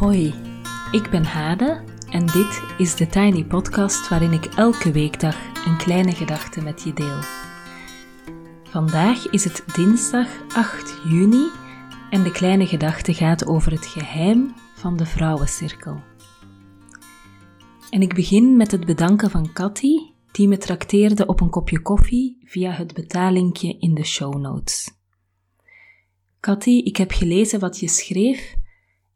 Hoi, ik ben Hade en dit is de Tiny Podcast waarin ik elke weekdag een kleine gedachte met je deel. Vandaag is het dinsdag 8 juni en de kleine gedachte gaat over het geheim van de vrouwencirkel. En ik begin met het bedanken van Cathy, die me trakteerde op een kopje koffie via het betalinkje in de show notes. Cathy, ik heb gelezen wat je schreef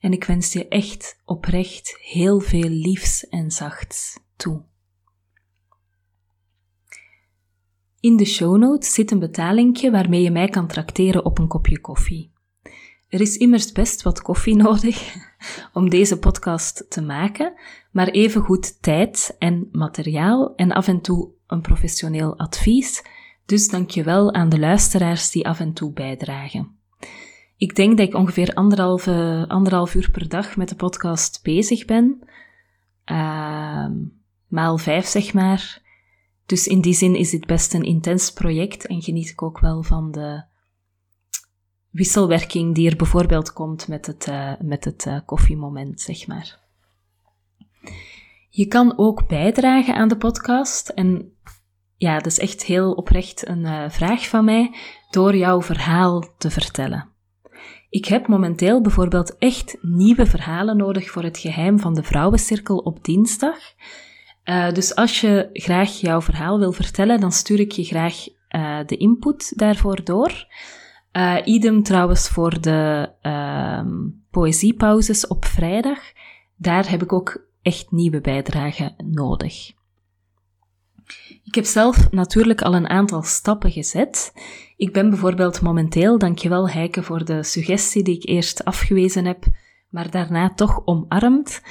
en ik wens je echt oprecht heel veel liefs en zachts toe. In de show notes zit een betalingje waarmee je mij kan trakteren op een kopje koffie. Er is immers best wat koffie nodig om deze podcast te maken, maar even goed tijd en materiaal en af en toe een professioneel advies. Dus dank je wel aan de luisteraars die af en toe bijdragen. Ik denk dat ik ongeveer anderhalf, anderhalf uur per dag met de podcast bezig ben. Uh, maal vijf, zeg maar. Dus in die zin is dit best een intens project en geniet ik ook wel van de wisselwerking die er bijvoorbeeld komt met het, uh, met het uh, koffiemoment, zeg maar. Je kan ook bijdragen aan de podcast en ja, dat is echt heel oprecht een uh, vraag van mij door jouw verhaal te vertellen. Ik heb momenteel bijvoorbeeld echt nieuwe verhalen nodig voor het geheim van de vrouwencirkel op dinsdag. Uh, dus als je graag jouw verhaal wil vertellen, dan stuur ik je graag uh, de input daarvoor door. Uh, idem trouwens voor de uh, poëziepauzes op vrijdag. Daar heb ik ook echt nieuwe bijdragen nodig. Ik heb zelf natuurlijk al een aantal stappen gezet. Ik ben bijvoorbeeld momenteel, dankjewel Heike voor de suggestie die ik eerst afgewezen heb, maar daarna toch omarmd.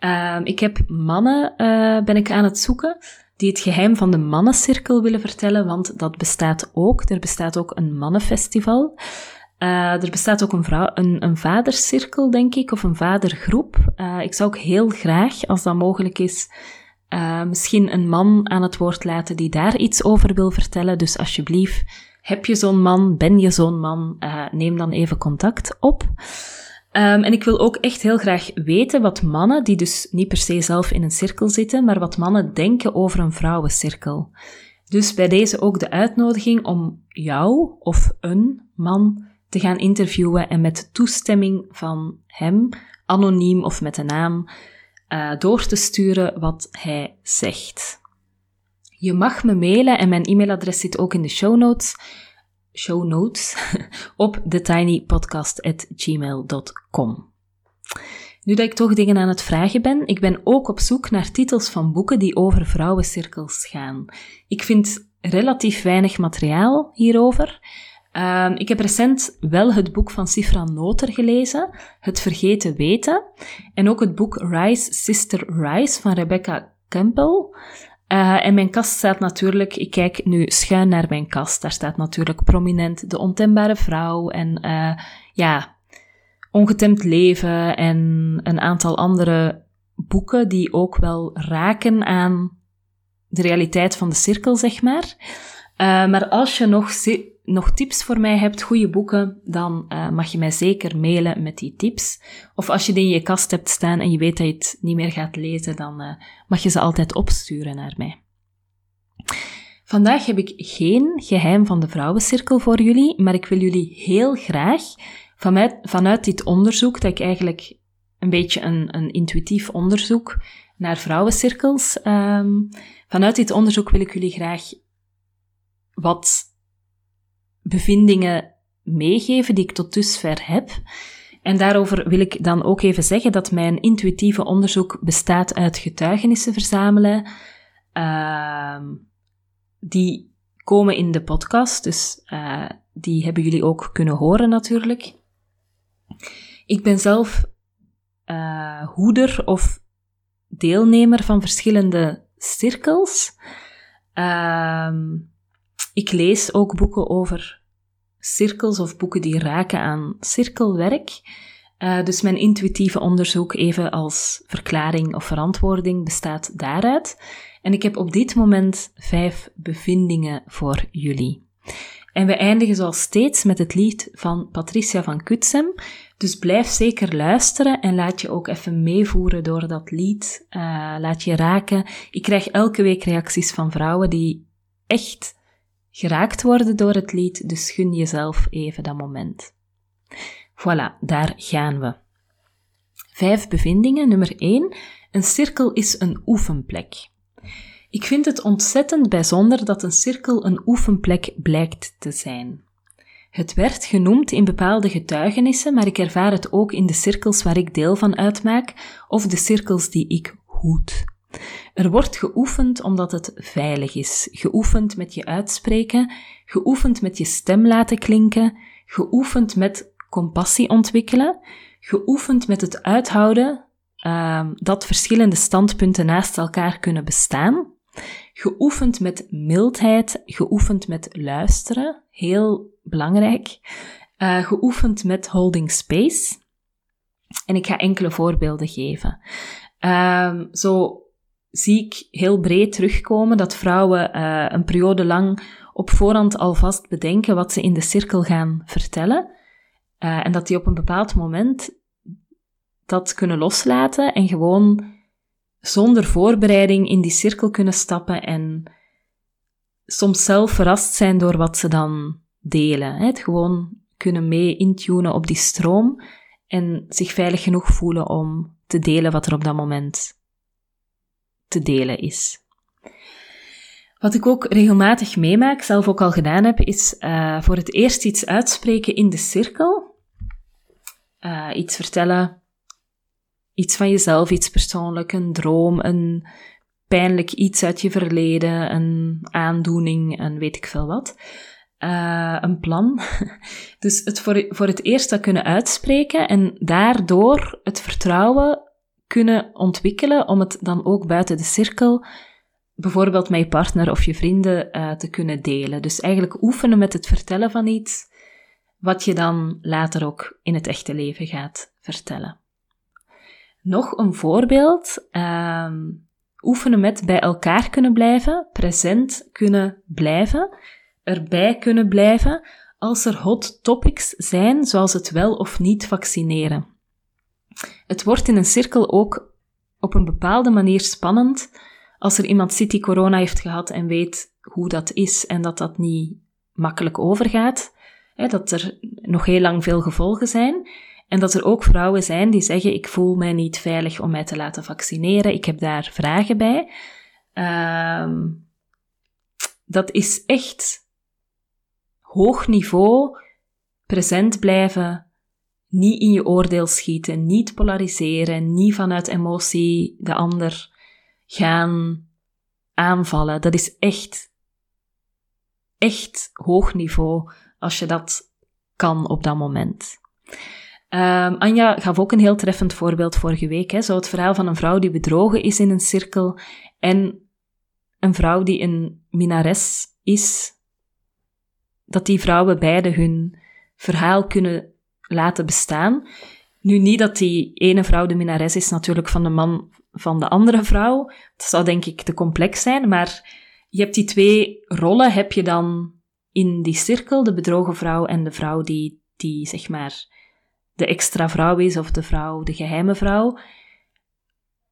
Uh, ik heb mannen, uh, ben ik aan het zoeken, die het geheim van de mannencirkel willen vertellen, want dat bestaat ook. Er bestaat ook een mannenfestival. Uh, er bestaat ook een, vrouw, een, een vadercirkel, denk ik, of een vadergroep. Uh, ik zou ook heel graag, als dat mogelijk is, uh, misschien een man aan het woord laten die daar iets over wil vertellen. Dus alsjeblieft, heb je zo'n man, ben je zo'n man, neem dan even contact op. Um, en ik wil ook echt heel graag weten wat mannen, die dus niet per se zelf in een cirkel zitten, maar wat mannen denken over een vrouwencirkel. Dus bij deze ook de uitnodiging om jou of een man te gaan interviewen en met toestemming van hem, anoniem of met een naam, uh, door te sturen wat hij zegt. Je mag me mailen en mijn e-mailadres zit ook in de show notes show notes op thetinypodcast.gmail.com. Nu dat ik toch dingen aan het vragen ben, ik ben ook op zoek naar titels van boeken die over vrouwencirkels gaan. Ik vind relatief weinig materiaal hierover. Uh, ik heb recent wel het boek van Sifra Noter gelezen, Het Vergeten Weten, en ook het boek Rise, Sister Rise van Rebecca Campbell. Uh, en mijn kast staat natuurlijk, ik kijk nu schuin naar mijn kast, daar staat natuurlijk prominent De Ontembare Vrouw en uh, ja, Ongetemd Leven en een aantal andere boeken die ook wel raken aan de realiteit van de cirkel, zeg maar. Uh, maar als je nog nog tips voor mij hebt, goede boeken, dan uh, mag je mij zeker mailen met die tips. Of als je die in je kast hebt staan en je weet dat je het niet meer gaat lezen, dan uh, mag je ze altijd opsturen naar mij. Vandaag heb ik geen geheim van de vrouwencirkel voor jullie, maar ik wil jullie heel graag vanuit, vanuit dit onderzoek, dat ik eigenlijk een beetje een, een intuïtief onderzoek naar vrouwencirkels, um, vanuit dit onderzoek wil ik jullie graag wat bevindingen meegeven die ik tot dusver heb. En daarover wil ik dan ook even zeggen dat mijn intuïtieve onderzoek bestaat uit getuigenissen verzamelen. Uh, die komen in de podcast, dus uh, die hebben jullie ook kunnen horen natuurlijk. Ik ben zelf uh, hoeder of deelnemer van verschillende cirkels. Uh, ik lees ook boeken over cirkels of boeken die raken aan cirkelwerk. Uh, dus mijn intuïtieve onderzoek, even als verklaring of verantwoording, bestaat daaruit. En ik heb op dit moment vijf bevindingen voor jullie. En we eindigen zoals steeds met het lied van Patricia van Kutsem. Dus blijf zeker luisteren en laat je ook even meevoeren door dat lied. Uh, laat je raken. Ik krijg elke week reacties van vrouwen die echt geraakt worden door het lied, dus gun jezelf even dat moment. Voilà, daar gaan we. Vijf bevindingen. Nummer 1. Een cirkel is een oefenplek. Ik vind het ontzettend bijzonder dat een cirkel een oefenplek blijkt te zijn. Het werd genoemd in bepaalde getuigenissen, maar ik ervaar het ook in de cirkels waar ik deel van uitmaak of de cirkels die ik hoed. Er wordt geoefend omdat het veilig is, geoefend met je uitspreken, geoefend met je stem laten klinken, geoefend met compassie ontwikkelen, geoefend met het uithouden uh, dat verschillende standpunten naast elkaar kunnen bestaan, geoefend met mildheid, geoefend met luisteren, heel belangrijk, uh, geoefend met holding space. En ik ga enkele voorbeelden geven. Uh, zo zie ik heel breed terugkomen dat vrouwen uh, een periode lang op voorhand alvast bedenken wat ze in de cirkel gaan vertellen. Uh, en dat die op een bepaald moment dat kunnen loslaten en gewoon zonder voorbereiding in die cirkel kunnen stappen en soms zelf verrast zijn door wat ze dan delen. Het gewoon kunnen mee intunen op die stroom en zich veilig genoeg voelen om te delen wat er op dat moment te delen is. Wat ik ook regelmatig meemaak, zelf ook al gedaan heb, is uh, voor het eerst iets uitspreken in de cirkel. Uh, iets vertellen, iets van jezelf, iets persoonlijk, een droom, een pijnlijk iets uit je verleden, een aandoening en weet ik veel wat. Uh, een plan. Dus het voor, voor het eerst dat kunnen uitspreken en daardoor het vertrouwen kunnen ontwikkelen om het dan ook buiten de cirkel, bijvoorbeeld met je partner of je vrienden, uh, te kunnen delen. Dus eigenlijk oefenen met het vertellen van iets, wat je dan later ook in het echte leven gaat vertellen. Nog een voorbeeld. Uh, oefenen met bij elkaar kunnen blijven, present kunnen blijven, erbij kunnen blijven als er hot topics zijn, zoals het wel of niet vaccineren. Het wordt in een cirkel ook op een bepaalde manier spannend als er iemand zit die corona heeft gehad en weet hoe dat is en dat dat niet makkelijk overgaat, hè, dat er nog heel lang veel gevolgen zijn. En dat er ook vrouwen zijn die zeggen: Ik voel mij niet veilig om mij te laten vaccineren. Ik heb daar vragen bij. Uh, dat is echt hoog niveau, present blijven, niet in je oordeel schieten, niet polariseren, niet vanuit emotie de ander gaan aanvallen. Dat is echt, echt hoog niveau als je dat kan op dat moment. Um, Anja gaf ook een heel treffend voorbeeld vorige week. Hè? Zo het verhaal van een vrouw die bedrogen is in een cirkel en een vrouw die een minares is. Dat die vrouwen beide hun verhaal kunnen laten bestaan. Nu niet dat die ene vrouw de minares is natuurlijk van de man van de andere vrouw. Dat zou denk ik te complex zijn, maar je hebt die twee rollen heb je dan in die cirkel, de bedrogen vrouw en de vrouw die, die zeg maar de extra vrouw is of de vrouw, de geheime vrouw.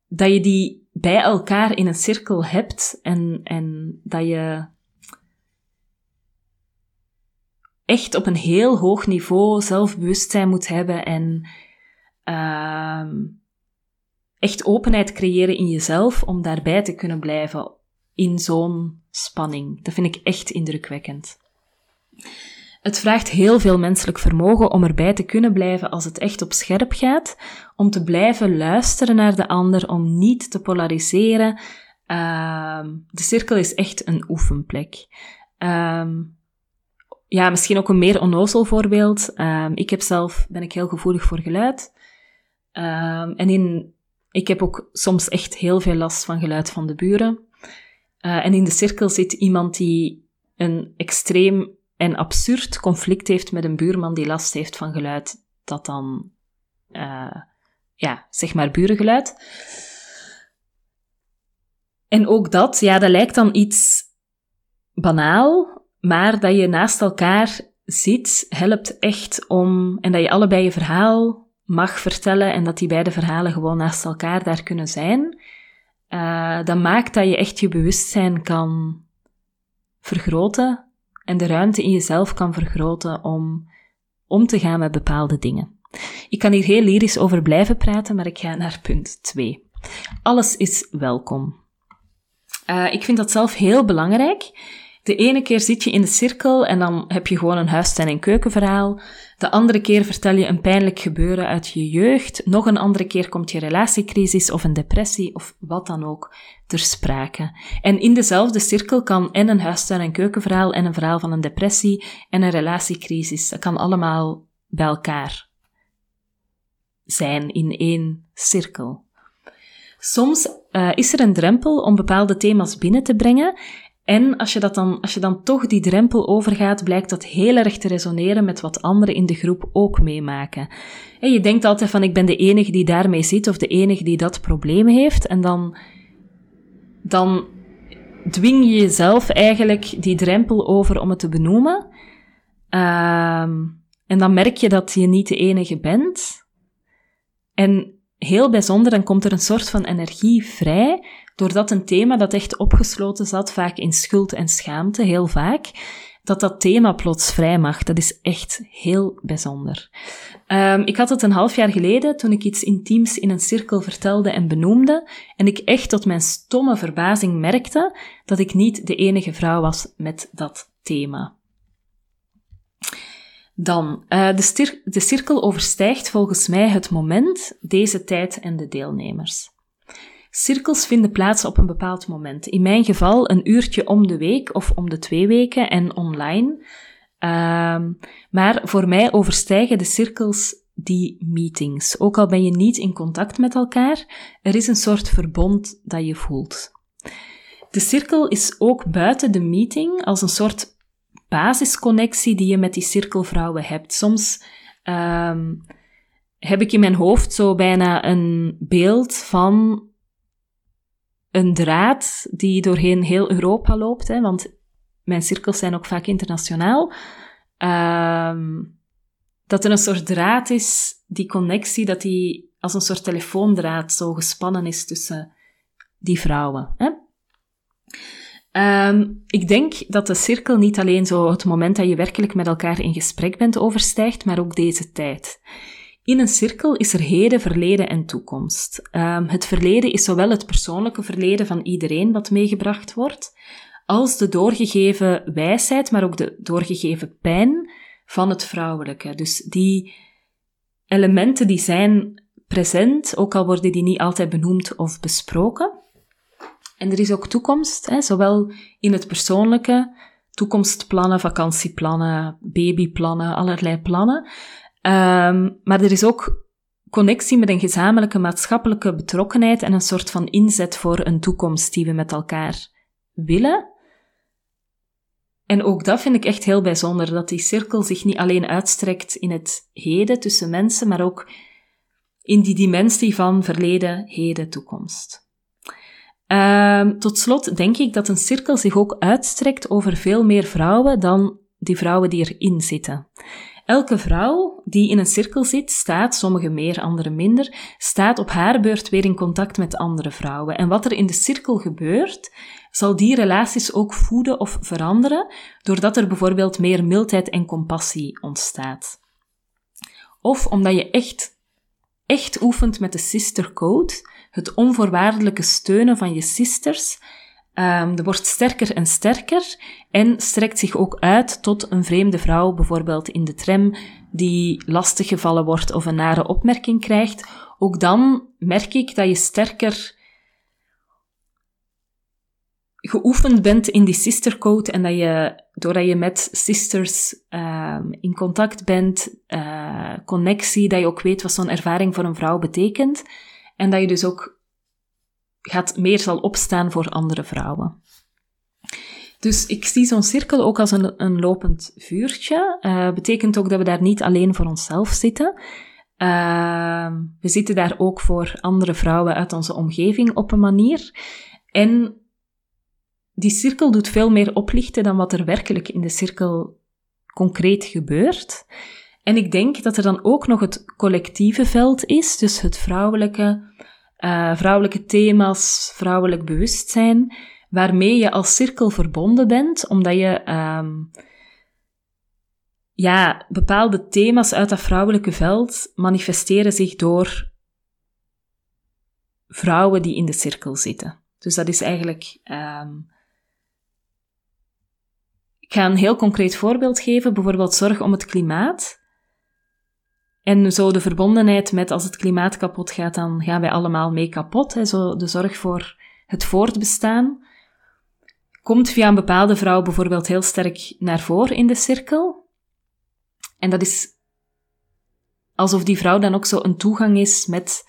Dat je die bij elkaar in een cirkel hebt en, en dat je echt op een heel hoog niveau zelfbewustzijn moet hebben en uh, echt openheid creëren in jezelf om daarbij te kunnen blijven in zo'n spanning. Dat vind ik echt indrukwekkend. Het vraagt heel veel menselijk vermogen om erbij te kunnen blijven als het echt op scherp gaat, om te blijven luisteren naar de ander, om niet te polariseren. Uh, de cirkel is echt een oefenplek. Uh, ja, misschien ook een meer onnozel voorbeeld. Um, ik heb zelf, ben ik heel gevoelig voor geluid. Um, en in, ik heb ook soms echt heel veel last van geluid van de buren. Uh, en in de cirkel zit iemand die een extreem en absurd conflict heeft met een buurman die last heeft van geluid dat dan, uh, ja, zeg maar burengeluid. En ook dat, ja, dat lijkt dan iets banaal, maar dat je naast elkaar zit, helpt echt om, en dat je allebei je verhaal mag vertellen en dat die beide verhalen gewoon naast elkaar daar kunnen zijn, uh, dat maakt dat je echt je bewustzijn kan vergroten en de ruimte in jezelf kan vergroten om om te gaan met bepaalde dingen. Ik kan hier heel lyrisch over blijven praten, maar ik ga naar punt 2. Alles is welkom. Uh, ik vind dat zelf heel belangrijk. De ene keer zit je in de cirkel en dan heb je gewoon een huistuin- en keukenverhaal. De andere keer vertel je een pijnlijk gebeuren uit je jeugd. Nog een andere keer komt je relatiecrisis of een depressie of wat dan ook ter sprake. En in dezelfde cirkel kan en een huistuin- en keukenverhaal en een verhaal van een depressie en een relatiecrisis. Dat kan allemaal bij elkaar zijn in één cirkel. Soms uh, is er een drempel om bepaalde thema's binnen te brengen en als je, dat dan, als je dan toch die drempel overgaat, blijkt dat heel erg te resoneren met wat anderen in de groep ook meemaken. En je denkt altijd van ik ben de enige die daarmee zit of de enige die dat probleem heeft. En dan, dan dwing je jezelf eigenlijk die drempel over om het te benoemen. Um, en dan merk je dat je niet de enige bent. En heel bijzonder, dan komt er een soort van energie vrij, doordat een thema dat echt opgesloten zat, vaak in schuld en schaamte, heel vaak, dat dat thema plots vrij mag. Dat is echt heel bijzonder. Um, ik had het een half jaar geleden, toen ik iets intiems in een cirkel vertelde en benoemde, en ik echt tot mijn stomme verbazing merkte dat ik niet de enige vrouw was met dat thema. Dan, uh, de, de cirkel overstijgt volgens mij het moment, deze tijd en de deelnemers. Cirkels vinden plaats op een bepaald moment. In mijn geval een uurtje om de week of om de twee weken en online. Um, maar voor mij overstijgen de cirkels die meetings. Ook al ben je niet in contact met elkaar, er is een soort verbond dat je voelt. De cirkel is ook buiten de meeting als een soort basisconnectie die je met die cirkelvrouwen hebt. Soms um, heb ik in mijn hoofd zo bijna een beeld van een draad die doorheen heel Europa loopt, hè, want mijn cirkels zijn ook vaak internationaal. Um, dat er een soort draad is, die connectie, dat die als een soort telefoondraad zo gespannen is tussen die vrouwen. Hè? Um, ik denk dat de cirkel niet alleen zo het moment dat je werkelijk met elkaar in gesprek bent overstijgt, maar ook deze tijd. In een cirkel is er heden, verleden en toekomst. Um, het verleden is zowel het persoonlijke verleden van iedereen wat meegebracht wordt, als de doorgegeven wijsheid, maar ook de doorgegeven pijn van het vrouwelijke. Dus die elementen die zijn present, ook al worden die niet altijd benoemd of besproken. En er is ook toekomst, hè, zowel in het persoonlijke, toekomstplannen, vakantieplannen, babyplannen, allerlei plannen. Um, maar er is ook connectie met een gezamenlijke maatschappelijke betrokkenheid en een soort van inzet voor een toekomst die we met elkaar willen. En ook dat vind ik echt heel bijzonder, dat die cirkel zich niet alleen uitstrekt in het heden tussen mensen, maar ook in die dimensie van verleden, heden, toekomst. Um, tot slot denk ik dat een cirkel zich ook uitstrekt over veel meer vrouwen dan die vrouwen die erin zitten. Elke vrouw die in een cirkel zit, staat, sommige meer, andere minder, staat op haar beurt weer in contact met andere vrouwen. En wat er in de cirkel gebeurt, zal die relaties ook voeden of veranderen, doordat er bijvoorbeeld meer mildheid en compassie ontstaat. Of omdat je echt, echt oefent met de sister code, het onvoorwaardelijke steunen van je sisters, um, de wordt sterker en sterker en strekt zich ook uit tot een vreemde vrouw, bijvoorbeeld in de tram, die lastig gevallen wordt of een nare opmerking krijgt. Ook dan merk ik dat je sterker geoefend bent in die sistercode en dat je, doordat je met sisters um, in contact bent, uh, connectie, dat je ook weet wat zo'n ervaring voor een vrouw betekent. En dat je dus ook gaat meer zal opstaan voor andere vrouwen. Dus ik zie zo'n cirkel ook als een, een lopend vuurtje. Uh, betekent ook dat we daar niet alleen voor onszelf zitten. Uh, we zitten daar ook voor andere vrouwen uit onze omgeving op een manier. En die cirkel doet veel meer oplichten dan wat er werkelijk in de cirkel concreet gebeurt. En ik denk dat er dan ook nog het collectieve veld is, dus het vrouwelijke, uh, vrouwelijke thema's, vrouwelijk bewustzijn, waarmee je als cirkel verbonden bent, omdat je um, ja, bepaalde thema's uit dat vrouwelijke veld manifesteren zich door vrouwen die in de cirkel zitten. Dus dat is eigenlijk. Um, ik ga een heel concreet voorbeeld geven, bijvoorbeeld zorg om het klimaat. En zo de verbondenheid met als het klimaat kapot gaat, dan gaan wij allemaal mee kapot. Hè. Zo de zorg voor het voortbestaan komt via een bepaalde vrouw bijvoorbeeld heel sterk naar voren in de cirkel. En dat is alsof die vrouw dan ook zo een toegang is met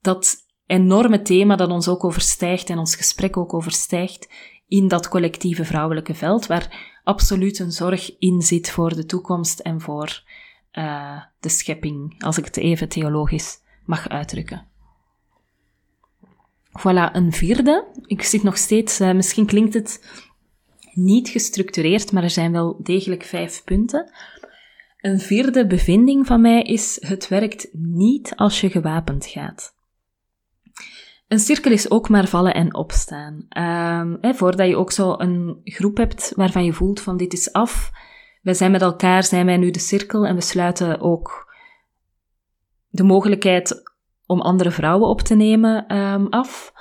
dat enorme thema dat ons ook overstijgt en ons gesprek ook overstijgt in dat collectieve vrouwelijke veld, waar absoluut een zorg in zit voor de toekomst en voor uh, de schepping, als ik het even theologisch mag uitdrukken. Voilà, een vierde. Ik zit nog steeds, uh, misschien klinkt het niet gestructureerd, maar er zijn wel degelijk vijf punten. Een vierde bevinding van mij is: het werkt niet als je gewapend gaat. Een cirkel is ook maar vallen en opstaan. Um, hè, voordat je ook zo een groep hebt waarvan je voelt van dit is af, wij zijn met elkaar, zijn wij nu de cirkel en we sluiten ook de mogelijkheid om andere vrouwen op te nemen um, af.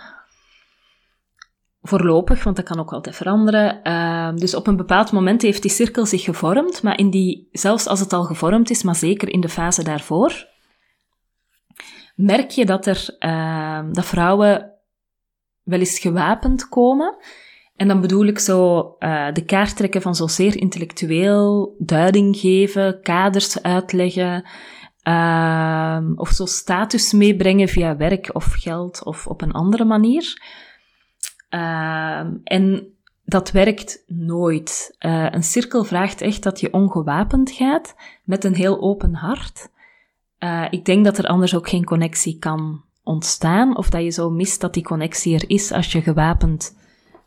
Voorlopig, want dat kan ook altijd veranderen. Uh, dus op een bepaald moment heeft die cirkel zich gevormd, maar in die, zelfs als het al gevormd is, maar zeker in de fase daarvoor, merk je dat er uh, dat vrouwen wel eens gewapend komen. En dan bedoel ik zo uh, de kaart trekken van zo zeer intellectueel, duiding geven, kaders uitleggen, uh, of zo status meebrengen via werk of geld of op een andere manier. Uh, en dat werkt nooit. Uh, een cirkel vraagt echt dat je ongewapend gaat, met een heel open hart. Uh, ik denk dat er anders ook geen connectie kan ontstaan, of dat je zo mist dat die connectie er is als je gewapend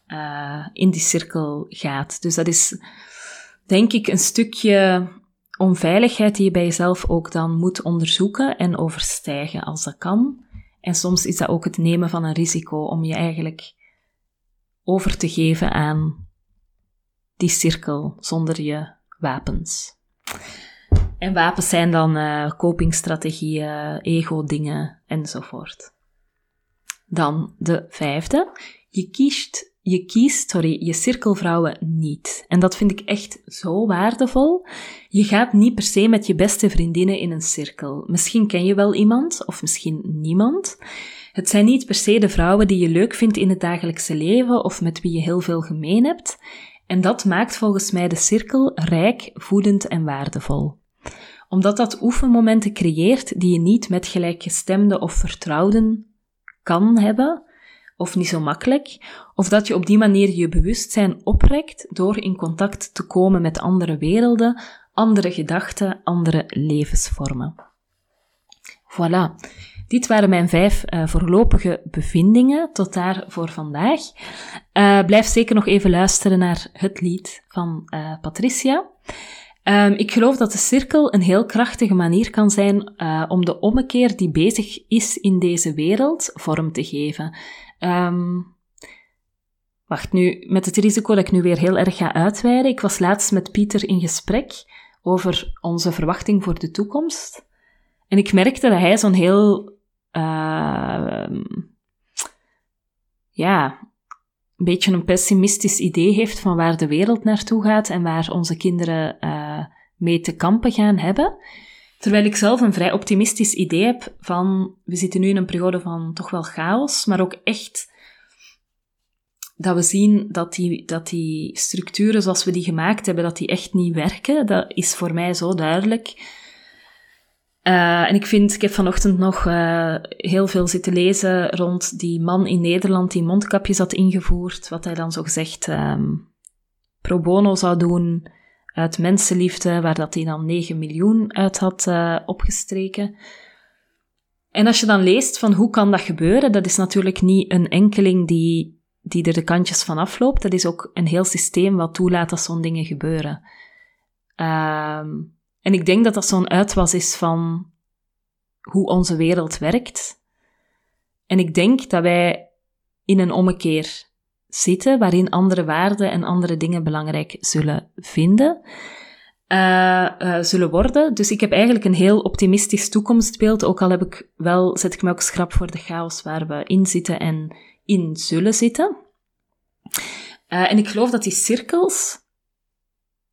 uh, in die cirkel gaat. Dus dat is, denk ik, een stukje onveiligheid die je bij jezelf ook dan moet onderzoeken en overstijgen als dat kan. En soms is dat ook het nemen van een risico om je eigenlijk over te geven aan die cirkel zonder je wapens. En wapens zijn dan uh, ego-dingen enzovoort. Dan de vijfde. Je kiest je kiest, sorry, je cirkelvrouwen niet. En dat vind ik echt zo waardevol. Je gaat niet per se met je beste vriendinnen in een cirkel. Misschien ken je wel iemand, of misschien niemand. Het zijn niet per se de vrouwen die je leuk vindt in het dagelijkse leven of met wie je heel veel gemeen hebt. En dat maakt volgens mij de cirkel rijk, voedend en waardevol. Omdat dat oefenmomenten creëert die je niet met gelijkgestemde of vertrouwden kan hebben, of niet zo makkelijk, of dat je op die manier je bewustzijn oprekt door in contact te komen met andere werelden, andere gedachten, andere levensvormen. Voilà. Dit waren mijn vijf uh, voorlopige bevindingen tot daar voor vandaag. Uh, blijf zeker nog even luisteren naar het lied van uh, Patricia. Um, ik geloof dat de cirkel een heel krachtige manier kan zijn om de ommekeer die bezig is in deze wereld vorm te geven. Um, wacht, nu, met het risico dat ik nu weer heel erg ga uitweiden. Ik was laatst met Pieter in gesprek over onze verwachting voor de toekomst. En ik merkte dat hij zo'n heel, uh, ja, een beetje een pessimistisch idee heeft van waar de wereld naartoe gaat en waar onze kinderen uh, mee te kampen gaan hebben. Terwijl ik zelf een vrij optimistisch idee heb van, we zitten nu in een periode van toch wel chaos, maar ook echt dat we zien dat die, dat die structuren zoals we die gemaakt hebben, dat die echt niet werken. Dat is voor mij zo duidelijk. Uh, en ik vind, ik heb vanochtend nog uh, heel veel zitten lezen rond die man in Nederland die mondkapjes had ingevoerd, wat hij dan zo gezegd um, pro bono zou doen uit mensenliefde, waar dat hij dan 9 miljoen uit had uh, opgestreken. En als je dan leest van hoe kan dat gebeuren, dat is natuurlijk niet een enkeling die, die er de kantjes van afloopt. Dat is ook een heel systeem wat toelaat dat zo'n dingen gebeuren. Um, En ik denk dat dat zo'n uitwas is van hoe onze wereld werkt. En ik denk dat wij in een ommekeer waarin andere waarden en andere dingen belangrijk zullen vinden. Uh, uh, zullen worden. Dus ik heb eigenlijk een heel optimistisch toekomstbeeld, ook al heb ik wel, zet ik me ook schrap voor de chaos waar we in zitten en in zullen zitten. Uh, en ik geloof dat die cirkels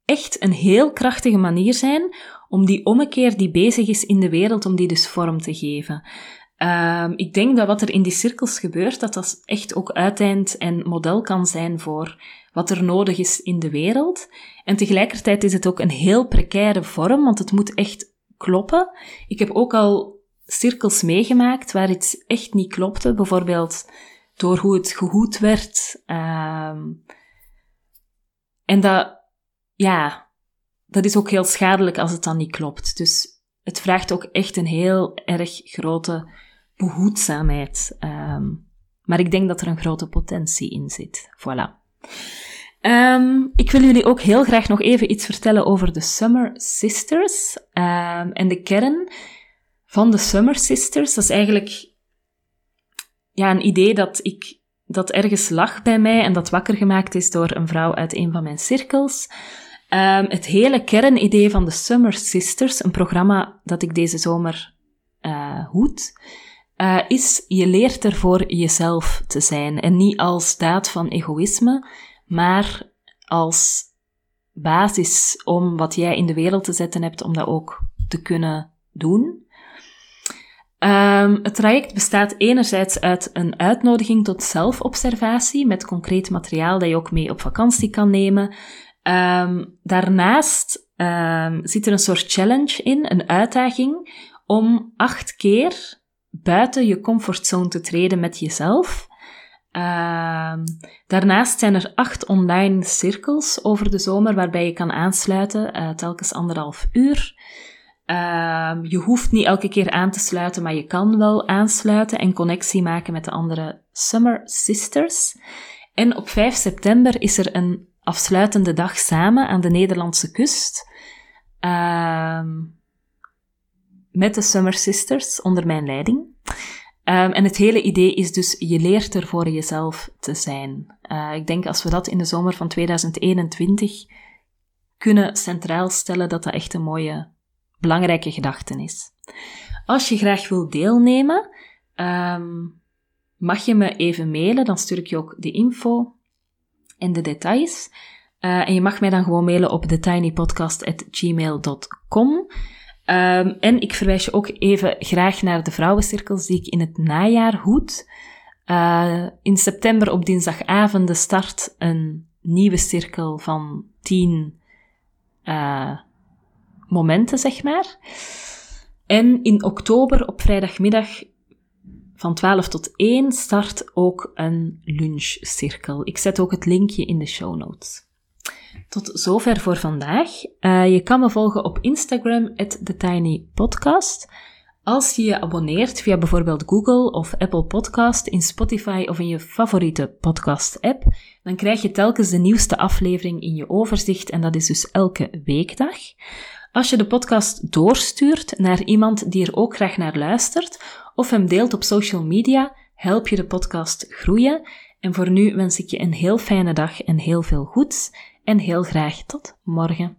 echt een heel krachtige manier zijn om die ommekeer die bezig is in de wereld, om die dus vorm te geven. Uh, ik denk dat wat er in die cirkels gebeurt, dat dat echt ook uiteind en model kan zijn voor wat er nodig is in de wereld. En tegelijkertijd is het ook een heel precaire vorm, want het moet echt kloppen. Ik heb ook al cirkels meegemaakt waar iets echt niet klopte, bijvoorbeeld door hoe het gehoed werd. Uh, en dat, ja, dat is ook heel schadelijk als het dan niet klopt. Dus het vraagt ook echt een heel erg grote behoedzaamheid. Um, maar ik denk dat er een grote potentie in zit. Voilà. Um, ik wil jullie ook heel graag nog even iets vertellen over de Summer Sisters. Um, en de kern van de Summer Sisters, dat is eigenlijk ja, een idee dat ik dat ergens lag bij mij en dat wakker gemaakt is door een vrouw uit een van mijn cirkels. Het hele kernidee van de Summer Sisters, een programma dat ik deze zomer uh, hoed, uh, is je leert ervoor jezelf te zijn. En niet als daad van egoïsme, maar als basis om wat jij in de wereld te zetten hebt, om dat ook te kunnen doen. Um, het traject bestaat enerzijds uit een uitnodiging tot zelfobservatie met concreet materiaal dat je ook mee op vakantie kan nemen. Um, daarnaast um, zit er een soort challenge in, een uitdaging om acht keer buiten je comfortzone te treden met jezelf. Um, daarnaast zijn er acht online cirkels over de zomer waarbij je kan aansluiten, uh, telkens anderhalf uur. Um, je hoeft niet elke keer aan te sluiten, maar je kan wel aansluiten en connectie maken met de andere Summer Sisters. En op 5 september is er een afsluitende dag samen aan de Nederlandse kust. Um, met de Summer Sisters onder mijn leiding. Um, en het hele idee is dus, je leert er voor jezelf te zijn. Uh, ik denk als we dat in de zomer van 2021 kunnen centraal stellen, dat dat echt een mooie, belangrijke gedachte is. Als je graag wil deelnemen, um, mag je me even mailen, dan stuur ik je ook de info en de details. Uh, en je mag mij dan gewoon mailen op thetinypodcast.gmail.com. Um, en ik verwijs je ook even graag naar de vrouwencirkels die ik in het najaar hoed. Uh, in september op dinsdagavond start een nieuwe cirkel van tien uh, momenten, zeg maar. En in oktober op vrijdagmiddag van 12 tot 1 start ook een lunchcirkel. Ik zet ook het linkje in de show notes. Tot zover voor vandaag. Uh, je kan me volgen op Instagram, TheTinyPodcast. Als je je abonneert via bijvoorbeeld Google of Apple Podcast, in Spotify of in je favoriete podcast-app, dan krijg je telkens de nieuwste aflevering in je overzicht en dat is dus elke weekdag. Als je de podcast doorstuurt naar iemand die er ook graag naar luistert of hem deelt op social media, help je de podcast groeien. En voor nu wens ik je een heel fijne dag en heel veel goeds en heel graag tot morgen.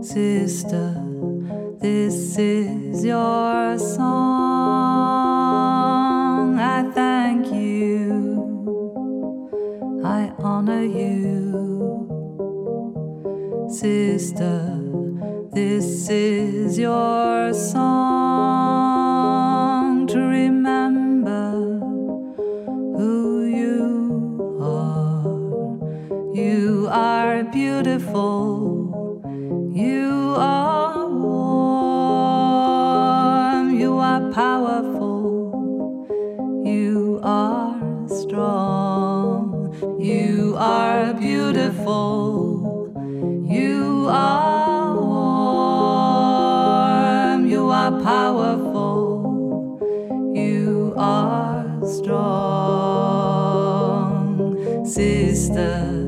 Sister, this is your song. I thank you. I honor you. Sister, this is your song powerful, you are strong. Sister,